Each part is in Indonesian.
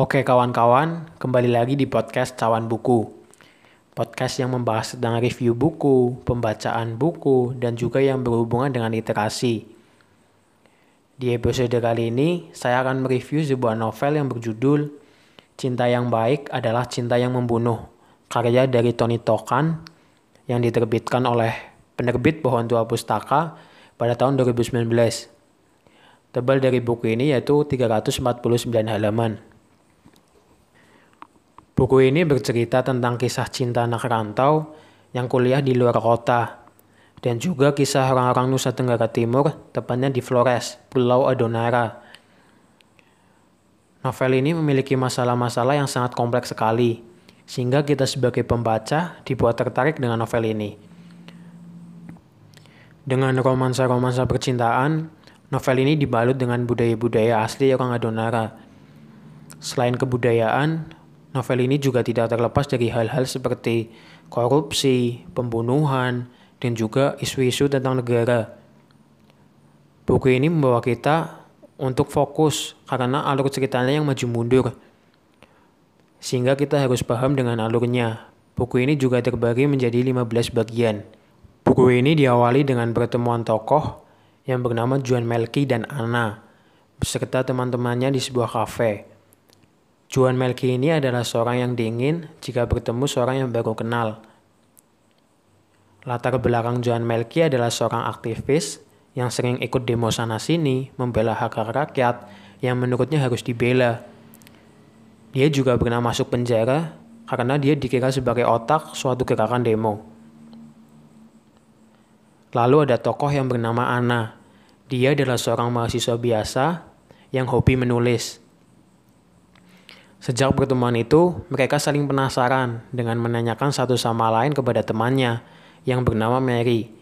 Oke kawan-kawan, kembali lagi di podcast Cawan Buku. Podcast yang membahas tentang review buku, pembacaan buku, dan juga yang berhubungan dengan literasi. Di episode kali ini, saya akan mereview sebuah novel yang berjudul Cinta Yang Baik Adalah Cinta Yang Membunuh, karya dari Tony Tokan, yang diterbitkan oleh penerbit Pohon Tua Pustaka pada tahun 2019. Tebal dari buku ini yaitu 349 halaman. Buku ini bercerita tentang kisah cinta anak rantau yang kuliah di luar kota dan juga kisah orang-orang Nusa Tenggara Timur, tepatnya di Flores, Pulau Adonara. Novel ini memiliki masalah-masalah yang sangat kompleks sekali, sehingga kita sebagai pembaca dibuat tertarik dengan novel ini. Dengan romansa-romansa percintaan, Novel ini dibalut dengan budaya-budaya asli orang Adonara. Selain kebudayaan, novel ini juga tidak terlepas dari hal-hal seperti korupsi, pembunuhan, dan juga isu-isu tentang negara. Buku ini membawa kita untuk fokus karena alur ceritanya yang maju mundur. Sehingga kita harus paham dengan alurnya. Buku ini juga terbagi menjadi 15 bagian. Buku ini diawali dengan pertemuan tokoh yang bernama Juan Melki dan Anna beserta teman-temannya di sebuah kafe. Juan Melki ini adalah seorang yang dingin jika bertemu seorang yang baru kenal. Latar belakang Juan Melki adalah seorang aktivis yang sering ikut demo sana-sini membela hak hak rakyat yang menurutnya harus dibela. Dia juga pernah masuk penjara karena dia dikira sebagai otak suatu gerakan demo. Lalu ada tokoh yang bernama Ana. Dia adalah seorang mahasiswa biasa yang hobi menulis. Sejak pertemuan itu, mereka saling penasaran dengan menanyakan satu sama lain kepada temannya yang bernama Mary.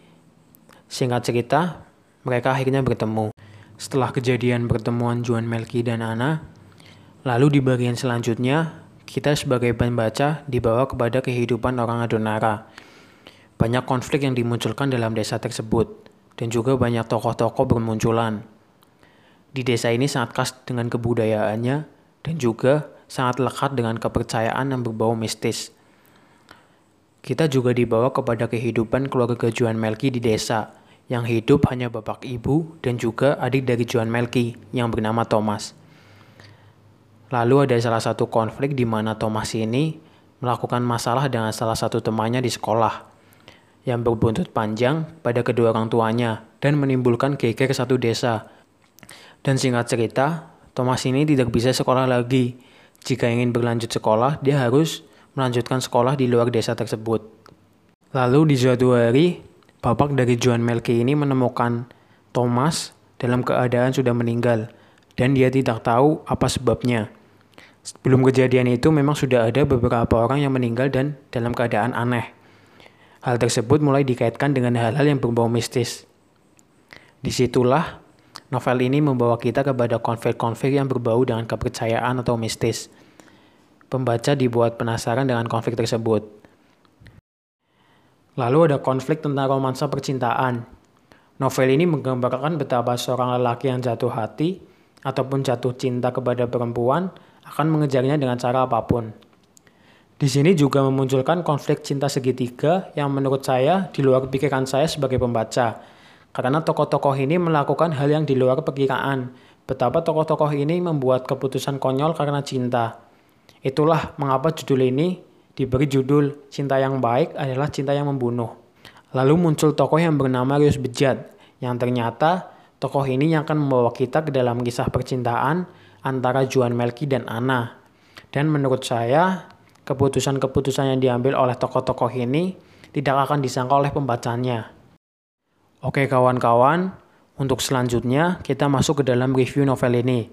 Singkat cerita, mereka akhirnya bertemu. Setelah kejadian pertemuan Juan Melki dan Ana, lalu di bagian selanjutnya, kita sebagai pembaca dibawa kepada kehidupan orang Adonara. Banyak konflik yang dimunculkan dalam desa tersebut dan juga banyak tokoh-tokoh bermunculan. Di desa ini sangat khas dengan kebudayaannya dan juga sangat lekat dengan kepercayaan yang berbau mistis. Kita juga dibawa kepada kehidupan keluarga Juan Melki di desa, yang hidup hanya bapak ibu dan juga adik dari Juan Melki yang bernama Thomas. Lalu ada salah satu konflik di mana Thomas ini melakukan masalah dengan salah satu temannya di sekolah yang berbuntut panjang pada kedua orang tuanya dan menimbulkan geger satu desa. Dan singkat cerita, Thomas ini tidak bisa sekolah lagi. Jika ingin berlanjut sekolah, dia harus melanjutkan sekolah di luar desa tersebut. Lalu di suatu hari, bapak dari Juan Melki ini menemukan Thomas dalam keadaan sudah meninggal dan dia tidak tahu apa sebabnya. Sebelum kejadian itu memang sudah ada beberapa orang yang meninggal dan dalam keadaan aneh. Hal tersebut mulai dikaitkan dengan hal-hal yang berbau mistis. Di situlah novel ini membawa kita kepada konflik-konflik yang berbau dengan kepercayaan atau mistis. Pembaca dibuat penasaran dengan konflik tersebut. Lalu ada konflik tentang romansa percintaan. Novel ini menggambarkan betapa seorang lelaki yang jatuh hati ataupun jatuh cinta kepada perempuan akan mengejarnya dengan cara apa pun. Di sini juga memunculkan konflik cinta segitiga yang menurut saya di luar pikiran saya sebagai pembaca. Karena tokoh-tokoh ini melakukan hal yang di luar perkiraan. Betapa tokoh-tokoh ini membuat keputusan konyol karena cinta. Itulah mengapa judul ini diberi judul Cinta yang Baik adalah Cinta yang Membunuh. Lalu muncul tokoh yang bernama Rius Bejat, yang ternyata tokoh ini yang akan membawa kita ke dalam kisah percintaan antara Juan Melki dan Ana. Dan menurut saya, keputusan-keputusan yang diambil oleh tokoh-tokoh ini tidak akan disangka oleh pembacanya. Oke kawan-kawan, untuk selanjutnya kita masuk ke dalam review novel ini.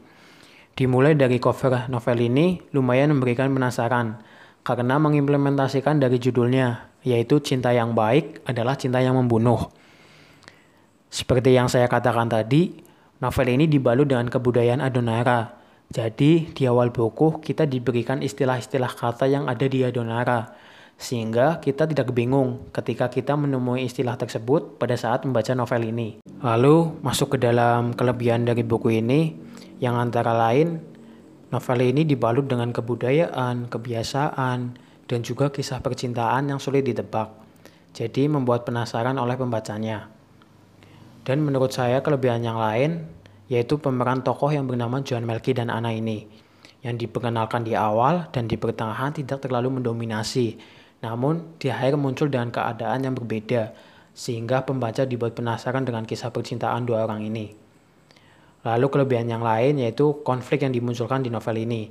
Dimulai dari cover novel ini lumayan memberikan penasaran karena mengimplementasikan dari judulnya, yaitu cinta yang baik adalah cinta yang membunuh. Seperti yang saya katakan tadi, novel ini dibalut dengan kebudayaan Adonara, jadi di awal buku kita diberikan istilah-istilah kata yang ada di Adonara, sehingga kita tidak bingung ketika kita menemui istilah tersebut pada saat membaca novel ini. Lalu masuk ke dalam kelebihan dari buku ini, yang antara lain Novel ini dibalut dengan kebudayaan, kebiasaan, dan juga kisah percintaan yang sulit ditebak. Jadi membuat penasaran oleh pembacanya. Dan menurut saya kelebihan yang lain yaitu pemeran tokoh yang bernama John Melky dan Anna ini yang diperkenalkan di awal dan di pertengahan tidak terlalu mendominasi. Namun di akhir muncul dengan keadaan yang berbeda sehingga pembaca dibuat penasaran dengan kisah percintaan dua orang ini. Lalu kelebihan yang lain yaitu konflik yang dimunculkan di novel ini.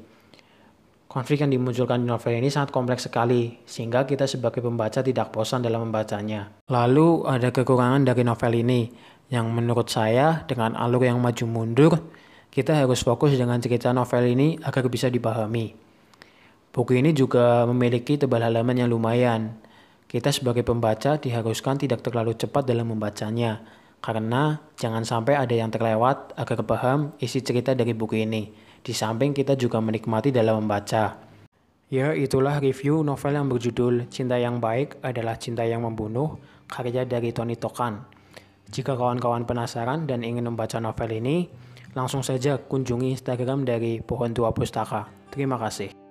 Konflik yang dimunculkan di novel ini sangat kompleks sekali, sehingga kita sebagai pembaca tidak bosan dalam membacanya. Lalu ada kekurangan dari novel ini, yang menurut saya dengan alur yang maju mundur, kita harus fokus dengan cerita novel ini agar bisa dipahami. Buku ini juga memiliki tebal halaman yang lumayan. Kita sebagai pembaca diharuskan tidak terlalu cepat dalam membacanya, karena jangan sampai ada yang terlewat agar paham isi cerita dari buku ini. Di samping kita juga menikmati dalam membaca. Ya, itulah review novel yang berjudul Cinta Yang Baik adalah Cinta Yang Membunuh, karya dari Tony Tokan. Jika kawan-kawan penasaran dan ingin membaca novel ini, langsung saja kunjungi Instagram dari Pohon Tua Pustaka. Terima kasih.